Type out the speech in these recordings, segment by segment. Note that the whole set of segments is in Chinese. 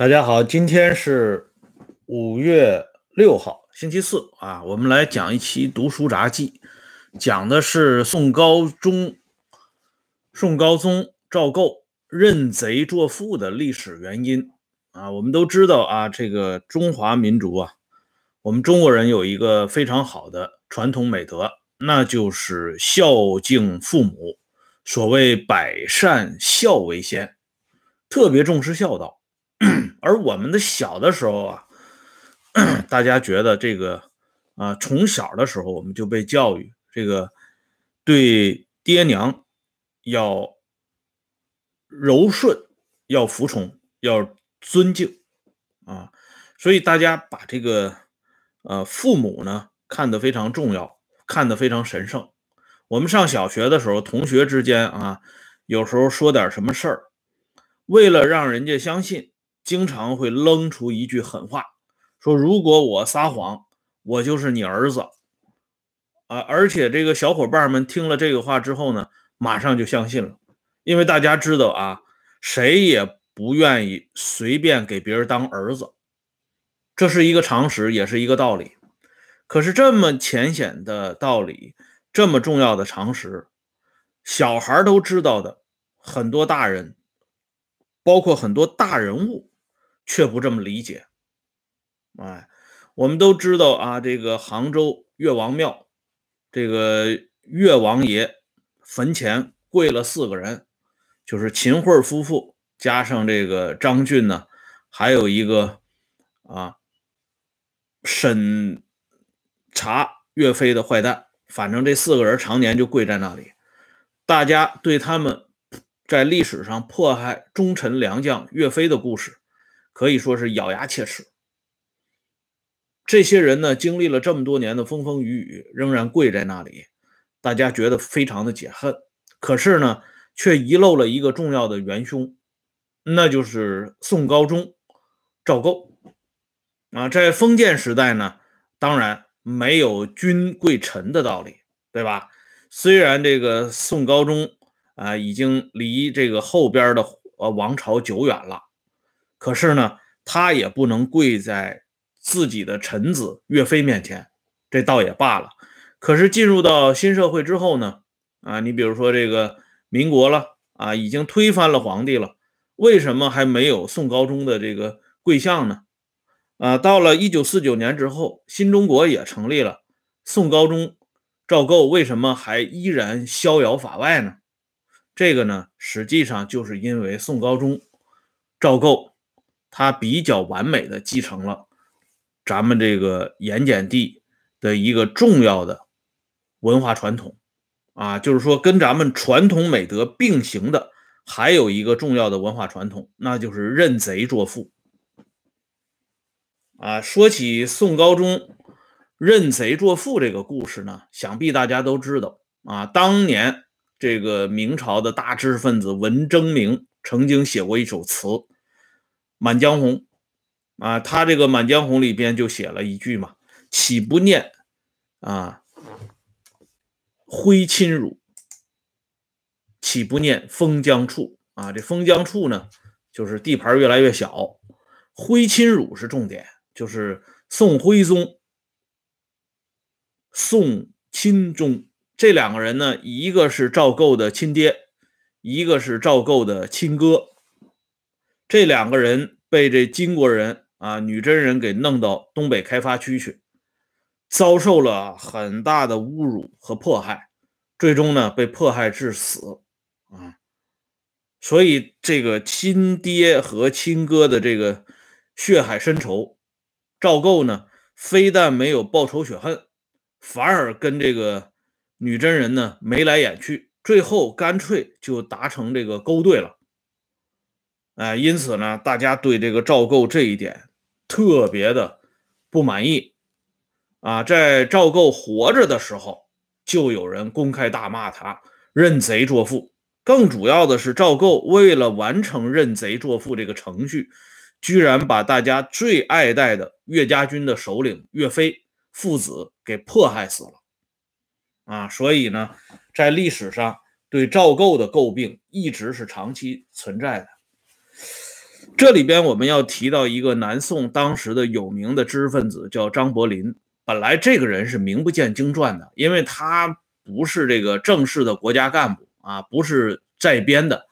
大家好，今天是五月六号，星期四啊。我们来讲一期《读书杂记》，讲的是宋高宗、宋高宗赵构认贼作父的历史原因啊。我们都知道啊，这个中华民族啊，我们中国人有一个非常好的传统美德，那就是孝敬父母。所谓“百善孝为先”，特别重视孝道。而我们的小的时候啊，大家觉得这个啊，从小的时候我们就被教育，这个对爹娘要柔顺，要服从，要尊敬啊，所以大家把这个呃父母呢看得非常重要，看得非常神圣。我们上小学的时候，同学之间啊，有时候说点什么事儿，为了让人家相信。经常会扔出一句狠话，说如果我撒谎，我就是你儿子啊！而且这个小伙伴们听了这个话之后呢，马上就相信了，因为大家知道啊，谁也不愿意随便给别人当儿子，这是一个常识，也是一个道理。可是这么浅显的道理，这么重要的常识，小孩都知道的，很多大人，包括很多大人物。却不这么理解，哎，我们都知道啊，这个杭州岳王庙，这个岳王爷坟前跪了四个人，就是秦桧夫妇加上这个张俊呢，还有一个啊审查岳飞的坏蛋，反正这四个人常年就跪在那里，大家对他们在历史上迫害忠臣良将岳飞的故事。可以说是咬牙切齿。这些人呢，经历了这么多年的风风雨雨，仍然跪在那里，大家觉得非常的解恨。可是呢，却遗漏了一个重要的元凶，那就是宋高宗赵构。啊，在封建时代呢，当然没有君贵臣的道理，对吧？虽然这个宋高宗啊，已经离这个后边的呃王朝久远了。可是呢，他也不能跪在自己的臣子岳飞面前，这倒也罢了。可是进入到新社会之后呢，啊，你比如说这个民国了啊，已经推翻了皇帝了，为什么还没有宋高宗的这个跪像呢？啊，到了一九四九年之后，新中国也成立了，宋高宗赵构为什么还依然逍遥法外呢？这个呢，实际上就是因为宋高宗赵构。他比较完美的继承了咱们这个盐碱地的一个重要的文化传统啊，就是说跟咱们传统美德并行的还有一个重要的文化传统，那就是认贼作父啊。说起宋高宗认贼作父这个故事呢，想必大家都知道啊。当年这个明朝的大知识分子文征明曾经写过一首词。《满江红》啊，他这个《满江红》里边就写了一句嘛：“岂不念啊，挥亲辱；岂不念封疆处啊？这封疆处呢，就是地盘越来越小。挥亲辱是重点，就是宋徽宗、宋钦宗这两个人呢，一个是赵构的亲爹，一个是赵构的亲哥。”这两个人被这金国人啊女真人给弄到东北开发区去，遭受了很大的侮辱和迫害，最终呢被迫害致死啊。所以这个亲爹和亲哥的这个血海深仇，赵构呢非但没有报仇雪恨，反而跟这个女真人呢眉来眼去，最后干脆就达成这个勾兑了。哎，因此呢，大家对这个赵构这一点特别的不满意啊。在赵构活着的时候，就有人公开大骂他认贼作父。更主要的是，赵构为了完成认贼作父这个程序，居然把大家最爱戴的岳家军的首领岳飞父子给迫害死了啊。所以呢，在历史上对赵构的诟病一直是长期存在的。这里边我们要提到一个南宋当时的有名的知识分子，叫张伯林。本来这个人是名不见经传的，因为他不是这个正式的国家干部啊，不是在编的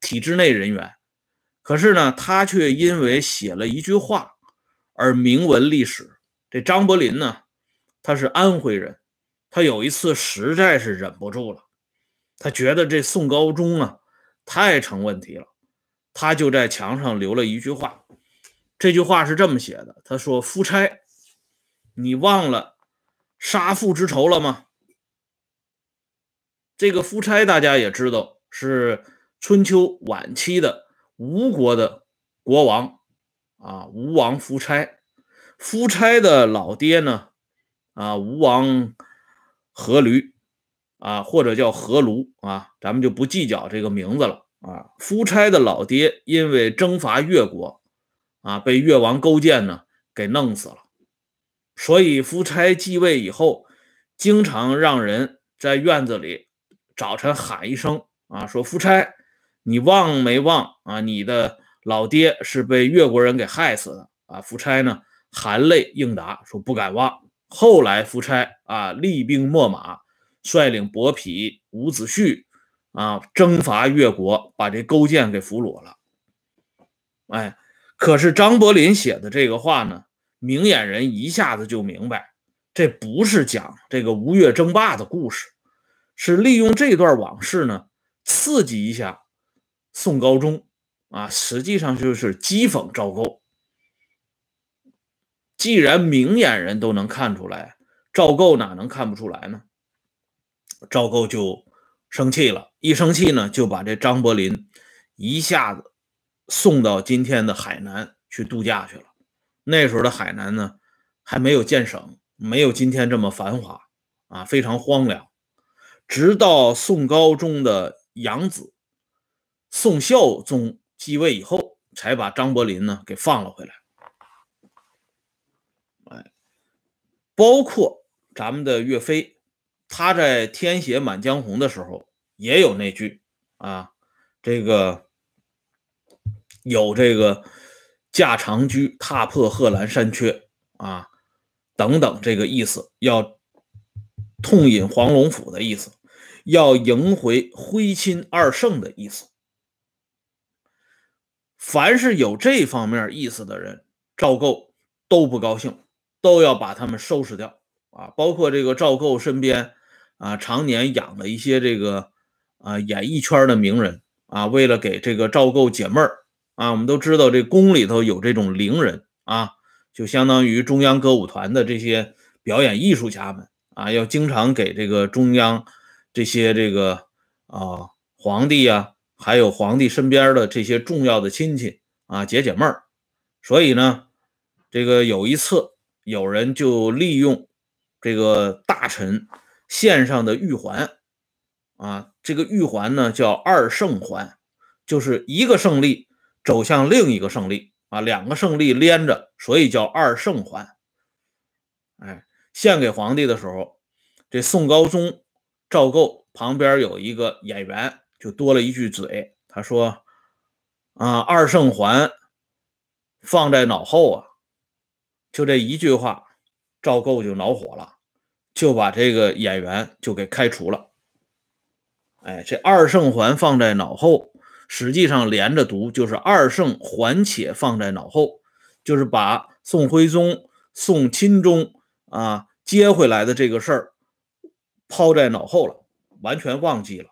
体制内人员。可是呢，他却因为写了一句话而名闻历史。这张伯林呢，他是安徽人，他有一次实在是忍不住了，他觉得这宋高宗啊太成问题了，他就在墙上留了一句话。这句话是这么写的：“他说，夫差，你忘了杀父之仇了吗？”这个夫差大家也知道，是春秋晚期的。吴国的国王啊，吴王夫差，夫差的老爹呢啊，吴王阖闾啊，或者叫阖庐啊，咱们就不计较这个名字了啊。夫差的老爹因为征伐越国啊，被越王勾践呢给弄死了，所以夫差继位以后，经常让人在院子里早晨喊一声啊，说夫差。你忘没忘啊？你的老爹是被越国人给害死的啊！夫差呢，含泪应答说不敢忘。后来夫差啊，厉兵秣马，率领伯嚭、伍子胥啊，征伐越国，把这勾践给俘虏了。哎，可是张伯苓写的这个话呢，明眼人一下子就明白，这不是讲这个吴越争霸的故事，是利用这段往事呢，刺激一下。宋高宗啊，实际上就是讥讽赵构。既然明眼人都能看出来，赵构哪能看不出来呢？赵构就生气了，一生气呢，就把这张伯苓一下子送到今天的海南去度假去了。那时候的海南呢，还没有建省，没有今天这么繁华啊，非常荒凉。直到宋高宗的养子。宋孝宗继位以后，才把张伯苓呢给放了回来。哎，包括咱们的岳飞，他在填写《满江红》的时候也有那句啊，这个有这个驾长车踏破贺兰山缺啊等等这个意思，要痛饮黄龙府的意思，要迎回徽钦二圣的意思。凡是有这方面意思的人，赵构都不高兴，都要把他们收拾掉啊！包括这个赵构身边啊，常年养了一些这个啊演艺圈的名人啊，为了给这个赵构解闷儿啊，我们都知道这宫里头有这种伶人啊，就相当于中央歌舞团的这些表演艺术家们啊，要经常给这个中央这些这个啊皇帝呀。还有皇帝身边的这些重要的亲戚啊，解解闷儿。所以呢，这个有一次，有人就利用这个大臣献上的玉环啊，这个玉环呢叫二圣环，就是一个胜利走向另一个胜利啊，两个胜利连着，所以叫二圣环。哎，献给皇帝的时候，这宋高宗赵构旁边有一个演员。就多了一句嘴，他说：“啊，二圣环放在脑后啊。”就这一句话，赵构就恼火了，就把这个演员就给开除了。哎，这二圣环放在脑后，实际上连着读就是二圣环且放在脑后，就是把宋徽宗、宋钦宗啊接回来的这个事儿抛在脑后了，完全忘记了。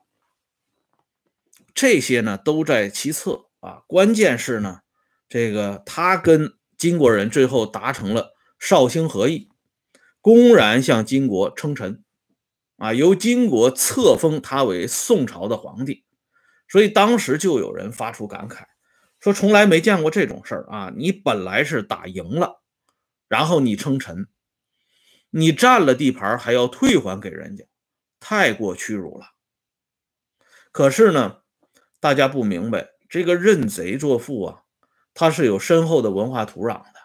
这些呢都在其次啊，关键是呢，这个他跟金国人最后达成了绍兴和议，公然向金国称臣，啊，由金国册封他为宋朝的皇帝，所以当时就有人发出感慨，说从来没见过这种事儿啊！你本来是打赢了，然后你称臣，你占了地盘还要退还给人家，太过屈辱了。可是呢？大家不明白，这个认贼作父啊，他是有深厚的文化土壤的，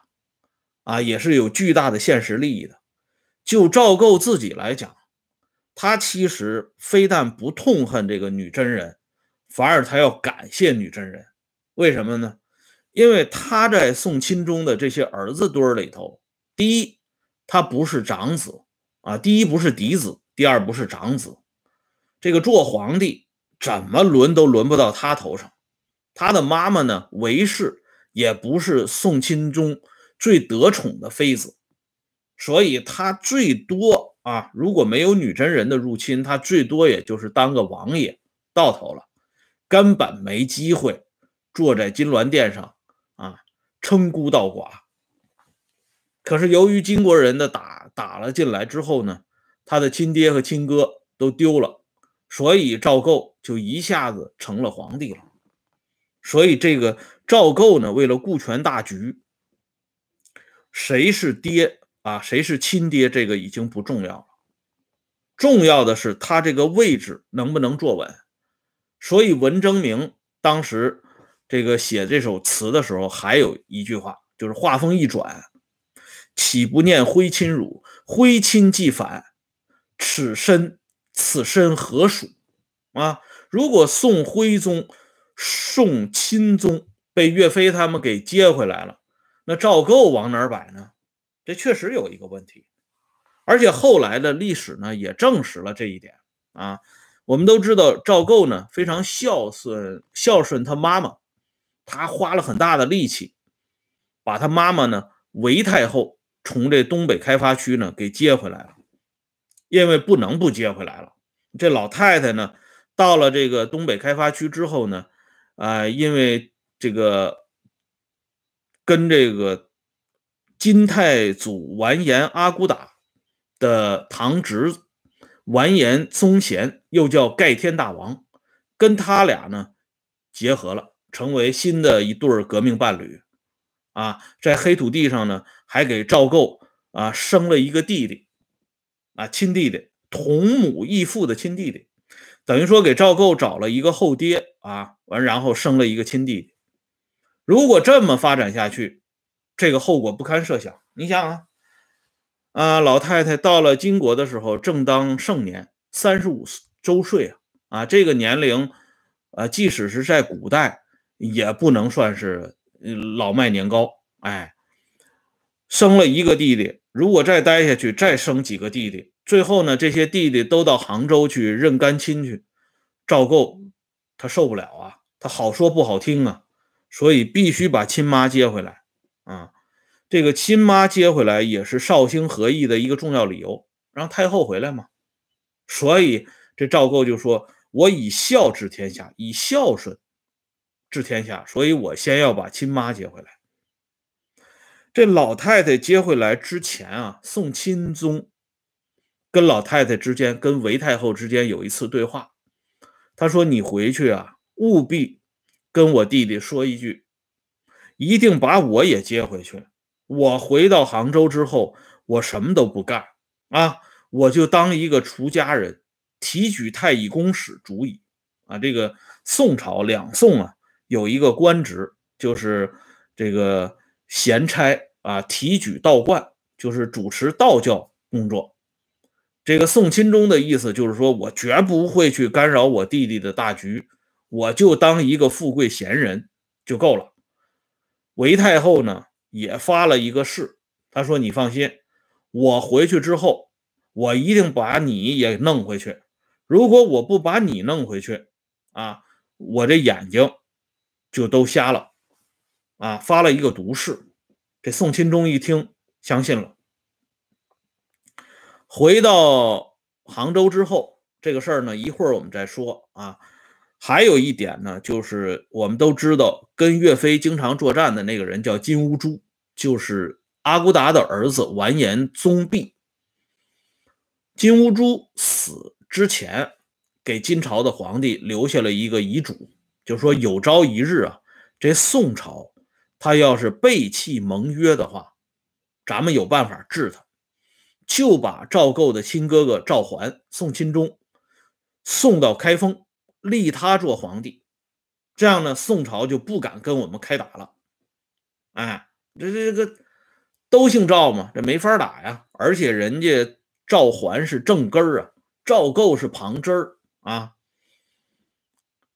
啊，也是有巨大的现实利益的。就赵构自己来讲，他其实非但不痛恨这个女真人，反而他要感谢女真人。为什么呢？因为他在宋钦宗的这些儿子堆儿里头，第一，他不是长子啊，第一不是嫡子，第二不是长子，这个做皇帝怎么轮都轮不到他头上。他的妈妈呢，韦氏也不是宋钦宗最得宠的妃子，所以他最多啊，如果没有女真人的入侵，他最多也就是当个王爷到头了，根本没机会坐在金銮殿上。啊，称孤道寡。可是由于金国人的打打了进来之后呢，他的亲爹和亲哥都丢了，所以赵构就一下子成了皇帝了。所以这个赵构呢，为了顾全大局，谁是爹啊，谁是亲爹，这个已经不重要了。重要的是他这个位置能不能坐稳。所以文征明当时。这个写这首词的时候，还有一句话，就是话锋一转，岂不念徽亲辱？徽亲既反，此身此身何属？啊！如果宋徽宗、宋钦宗被岳飞他们给接回来了，那赵构往哪儿摆呢？这确实有一个问题，而且后来的历史呢也证实了这一点啊。我们都知道赵构呢非常孝顺，孝顺他妈妈。他花了很大的力气，把他妈妈呢韦太后从这东北开发区呢给接回来了，因为不能不接回来了。这老太太呢到了这个东北开发区之后呢，啊，因为这个跟这个金太祖完颜阿骨打的堂侄完颜宗贤，又叫盖天大王，跟他俩呢结合了。成为新的一对革命伴侣，啊，在黑土地上呢，还给赵构啊生了一个弟弟，啊，亲弟弟，同母异父的亲弟弟，等于说给赵构找了一个后爹啊，完然后生了一个亲弟弟。如果这么发展下去，这个后果不堪设想。你想啊，啊，老太太到了金国的时候正当盛年，三十五周岁啊，啊，这个年龄，啊，即使是在古代。也不能算是老迈年高，哎，生了一个弟弟，如果再待下去，再生几个弟弟，最后呢，这些弟弟都到杭州去认干亲去，赵构他受不了啊，他好说不好听啊，所以必须把亲妈接回来啊。这个亲妈接回来也是绍兴和议的一个重要理由，让太后回来嘛。所以这赵构就说：“我以孝治天下，以孝顺。”治天下，所以我先要把亲妈接回来。这老太太接回来之前啊，宋钦宗跟老太太之间、跟韦太后之间有一次对话。他说：“你回去啊，务必跟我弟弟说一句，一定把我也接回去。我回到杭州之后，我什么都不干啊，我就当一个出家人，提举太乙宫使主矣。啊，这个宋朝两宋啊。”有一个官职，就是这个闲差啊，提举道观，就是主持道教工作。这个宋钦宗的意思就是说，我绝不会去干扰我弟弟的大局，我就当一个富贵闲人就够了。韦太后呢，也发了一个誓，她说：“你放心，我回去之后，我一定把你也弄回去。如果我不把你弄回去，啊，我这眼睛。”就都瞎了，啊！发了一个毒誓，这宋钦宗一听，相信了。回到杭州之后，这个事儿呢，一会儿我们再说啊。还有一点呢，就是我们都知道，跟岳飞经常作战的那个人叫金乌珠，就是阿骨达的儿子完颜宗弼。金乌珠死之前，给金朝的皇帝留下了一个遗嘱。就说有朝一日啊，这宋朝他要是背弃盟约的话，咱们有办法治他，就把赵构的亲哥哥赵桓、宋钦宗送到开封，立他做皇帝，这样呢，宋朝就不敢跟我们开打了。哎，这这这个都姓赵嘛，这没法打呀。而且人家赵桓是正根儿啊，赵构是旁支儿啊。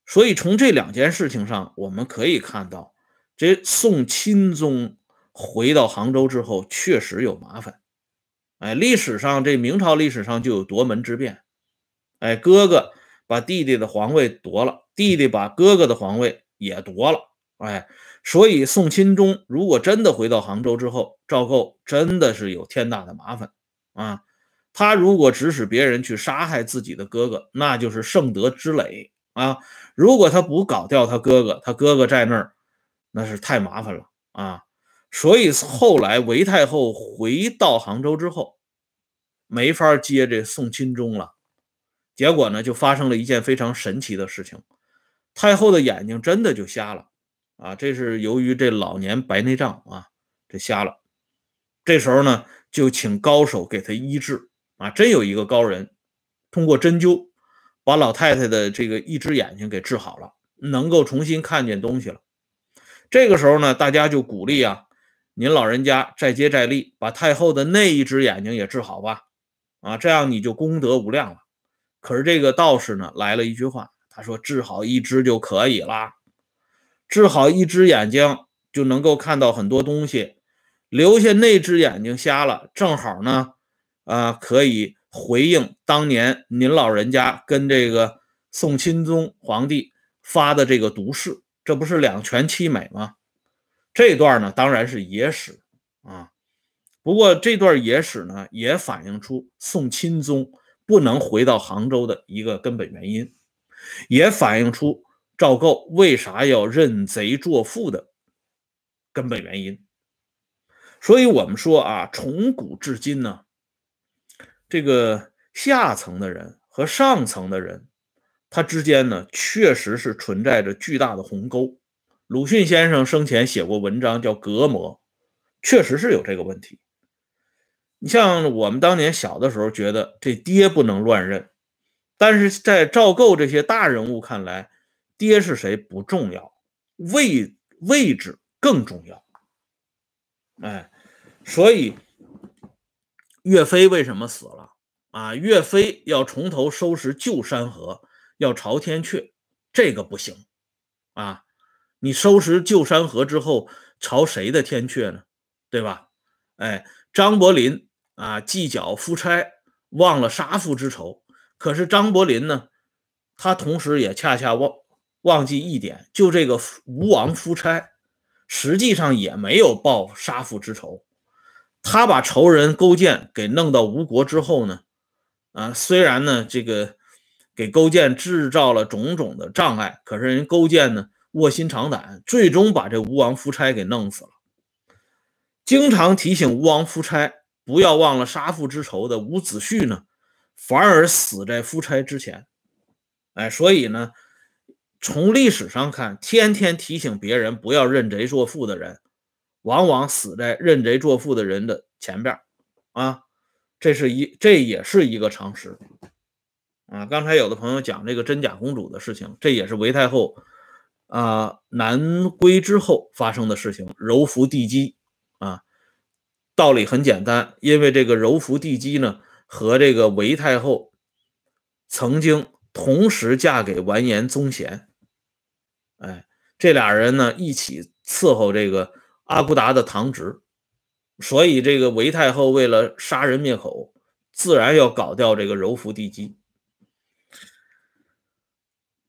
所以从这两件事情上，我们可以看到，这宋钦宗回到杭州之后，确实有麻烦。哎，历史上这明朝历史上就有夺门之变。哎，哥哥把弟弟的皇位夺了，弟弟把哥哥的皇位也夺了。哎，所以宋钦宗如果真的回到杭州之后，赵构真的是有天大的麻烦啊。他如果指使别人去杀害自己的哥哥，那就是圣德之累啊。如果他不搞掉他哥哥，他哥哥在那儿，那是太麻烦了啊。所以后来韦太后回到杭州之后，没法接这宋钦宗了。结果呢，就发生了一件非常神奇的事情，太后的眼睛真的就瞎了啊！这是由于这老年白内障啊，这瞎了。这时候呢，就请高手给他医治啊，真有一个高人通过针灸把老太太的这个一只眼睛给治好了，能够重新看见东西了。这个时候呢，大家就鼓励啊。您老人家再接再厉，把太后的那一只眼睛也治好吧，啊，这样你就功德无量了。可是这个道士呢，来了一句话，他说：“治好一只就可以了，治好一只眼睛就能够看到很多东西，留下那只眼睛瞎了，正好呢，啊，可以回应当年您老人家跟这个宋钦宗皇帝发的这个毒誓，这不是两全其美吗？”这段呢，当然是野史啊。不过这段野史呢，也反映出宋钦宗不能回到杭州的一个根本原因，也反映出赵构为啥要认贼作父的根本原因。所以，我们说啊，从古至今呢，这个下层的人和上层的人，他之间呢，确实是存在着巨大的鸿沟。鲁迅先生生前写过文章，叫《隔膜》，确实是有这个问题。你像我们当年小的时候，觉得这爹不能乱认，但是在赵构这些大人物看来，爹是谁不重要，位位置更重要。哎，所以岳飞为什么死了啊？岳飞要从头收拾旧山河，要朝天阙，这个不行啊。你收拾旧山河之后，朝谁的天阙呢？对吧？哎，张伯霖啊，计较夫差，忘了杀父之仇。可是张伯林呢，他同时也恰恰忘忘记一点，就这个吴王夫差，实际上也没有报杀父之仇。他把仇人勾践给弄到吴国之后呢，啊，虽然呢这个给勾践制造了种种的障碍，可是人勾践呢。卧薪尝胆，最终把这吴王夫差给弄死了。经常提醒吴王夫差不要忘了杀父之仇的伍子胥呢，反而死在夫差之前。哎，所以呢，从历史上看，天天提醒别人不要认贼作父的人，往往死在认贼作父的人的前边啊。这是一，这也是一个常识啊。刚才有的朋友讲这个真假公主的事情，这也是韦太后。啊，南归之后发生的事情，柔服帝姬，道理很简单，因为这个柔服帝姬呢，和这个韦太后曾经同时嫁给完颜宗贤，哎，这俩人呢一起伺候这个阿骨达的堂侄，所以这个韦太后为了杀人灭口，自然要搞掉这个柔服帝姬。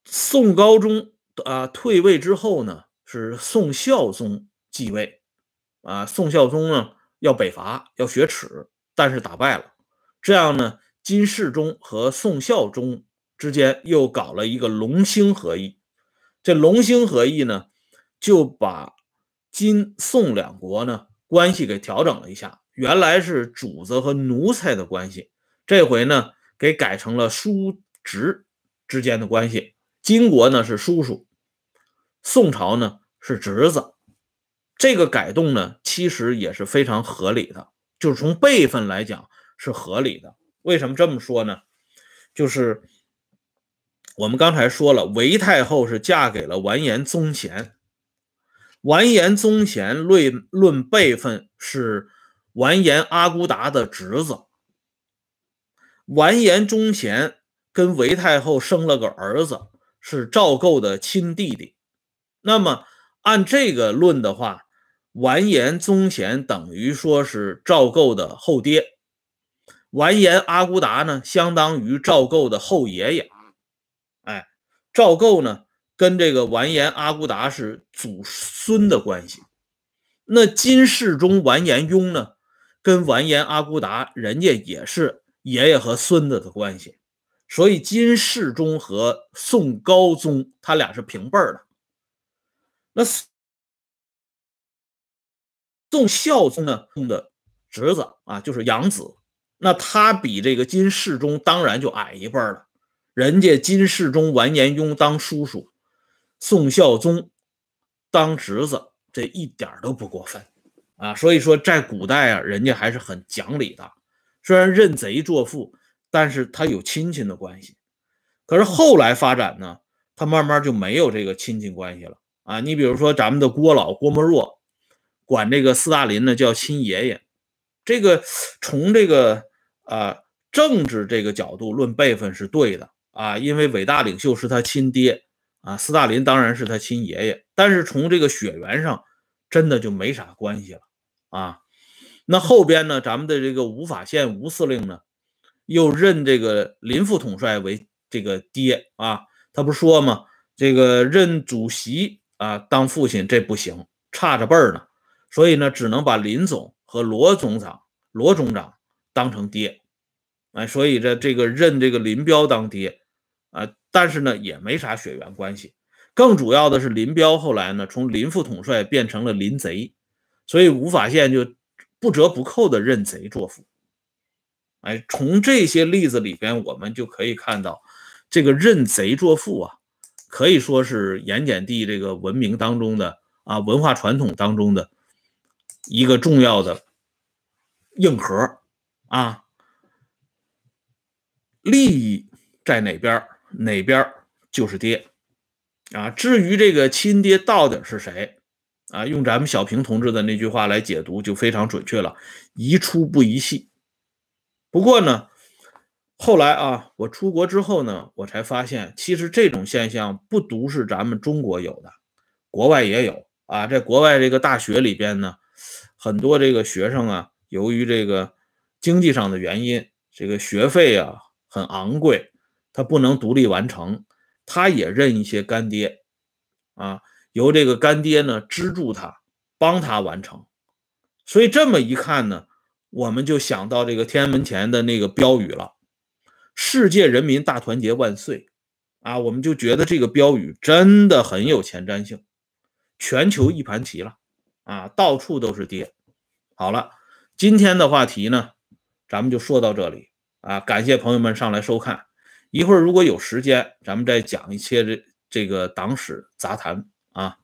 宋高宗。啊，退位之后呢，是宋孝宗继位。啊，宋孝宗呢要北伐，要雪耻，但是打败了。这样呢，金世宗和宋孝宗之间又搞了一个龙兴合议。这龙兴合议呢，就把金宋两国呢关系给调整了一下。原来是主子和奴才的关系，这回呢给改成了叔侄之间的关系。金国呢是叔叔。宋朝呢是侄子，这个改动呢其实也是非常合理的，就是从辈分来讲是合理的。为什么这么说呢？就是我们刚才说了，韦太后是嫁给了完颜宗贤，完颜宗贤论论辈分是完颜阿骨达的侄子，完颜宗贤跟韦太后生了个儿子，是赵构的亲弟弟。那么，按这个论的话，完颜宗显等于说是赵构的后爹，完颜阿骨达呢，相当于赵构的后爷爷。哎，赵构呢，跟这个完颜阿骨达是祖孙的关系。那金世宗完颜雍呢，跟完颜阿骨达人家也是爷爷和孙子的关系。所以金世宗和宋高宗他俩是平辈儿的。那宋孝宗呢，的侄子啊，就是养子。那他比这个金世宗当然就矮一辈了。人家金世宗完颜雍当叔叔，宋孝宗当侄子，这一点都不过分啊。所以说，在古代啊，人家还是很讲理的。虽然认贼作父。但是他有亲戚的关系，可是后来发展呢，他慢慢就没有这个亲戚关系了啊！你比如说咱们的郭老郭沫若，管这个斯大林呢叫亲爷爷，这个从这个啊政治这个角度论辈分是对的啊，因为伟大领袖是他亲爹啊，斯大林当然是他亲爷爷，但是从这个血缘上真的就没啥关系了啊。那后边呢，咱们的这个吴法宪吴司令呢？又认这个林副统帅为这个爹啊，他不说吗？这个认主席啊当父亲这不行，差着辈儿呢，所以呢，只能把林总和罗总长、罗总长当成爹，哎，所以这这个认这个林彪当爹啊，但是呢也没啥血缘关系。更主要的是林彪后来呢从林副统帅变成了林贼，所以吴法宪就不折不扣的认贼作父。哎，从这些例子里边，我们就可以看到，这个认贼作父啊，可以说是盐碱地这个文明当中的啊文化传统当中的一个重要的硬核啊。利益在哪边，哪边就是爹啊。至于这个亲爹到底是谁啊，用咱们小平同志的那句话来解读，就非常准确了：宜出不宜细。不过呢，后来啊，我出国之后呢，我才发现，其实这种现象不独是咱们中国有的，国外也有啊。在国外这个大学里边呢，很多这个学生啊，由于这个经济上的原因，这个学费啊很昂贵，他不能独立完成，他也认一些干爹啊，由这个干爹呢资助他，帮他完成。所以这么一看呢。我们就想到这个天安门前的那个标语了，“世界人民大团结万岁”，啊，我们就觉得这个标语真的很有前瞻性，全球一盘棋了，啊，到处都是爹。好了，今天的话题呢，咱们就说到这里啊，感谢朋友们上来收看，一会儿如果有时间，咱们再讲一些这这个党史杂谈啊，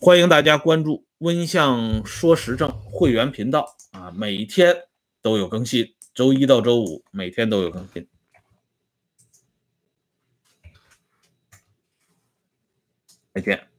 欢迎大家关注温相说时政会员频道。啊，每天都有更新，周一到周五每天都有更新。再见。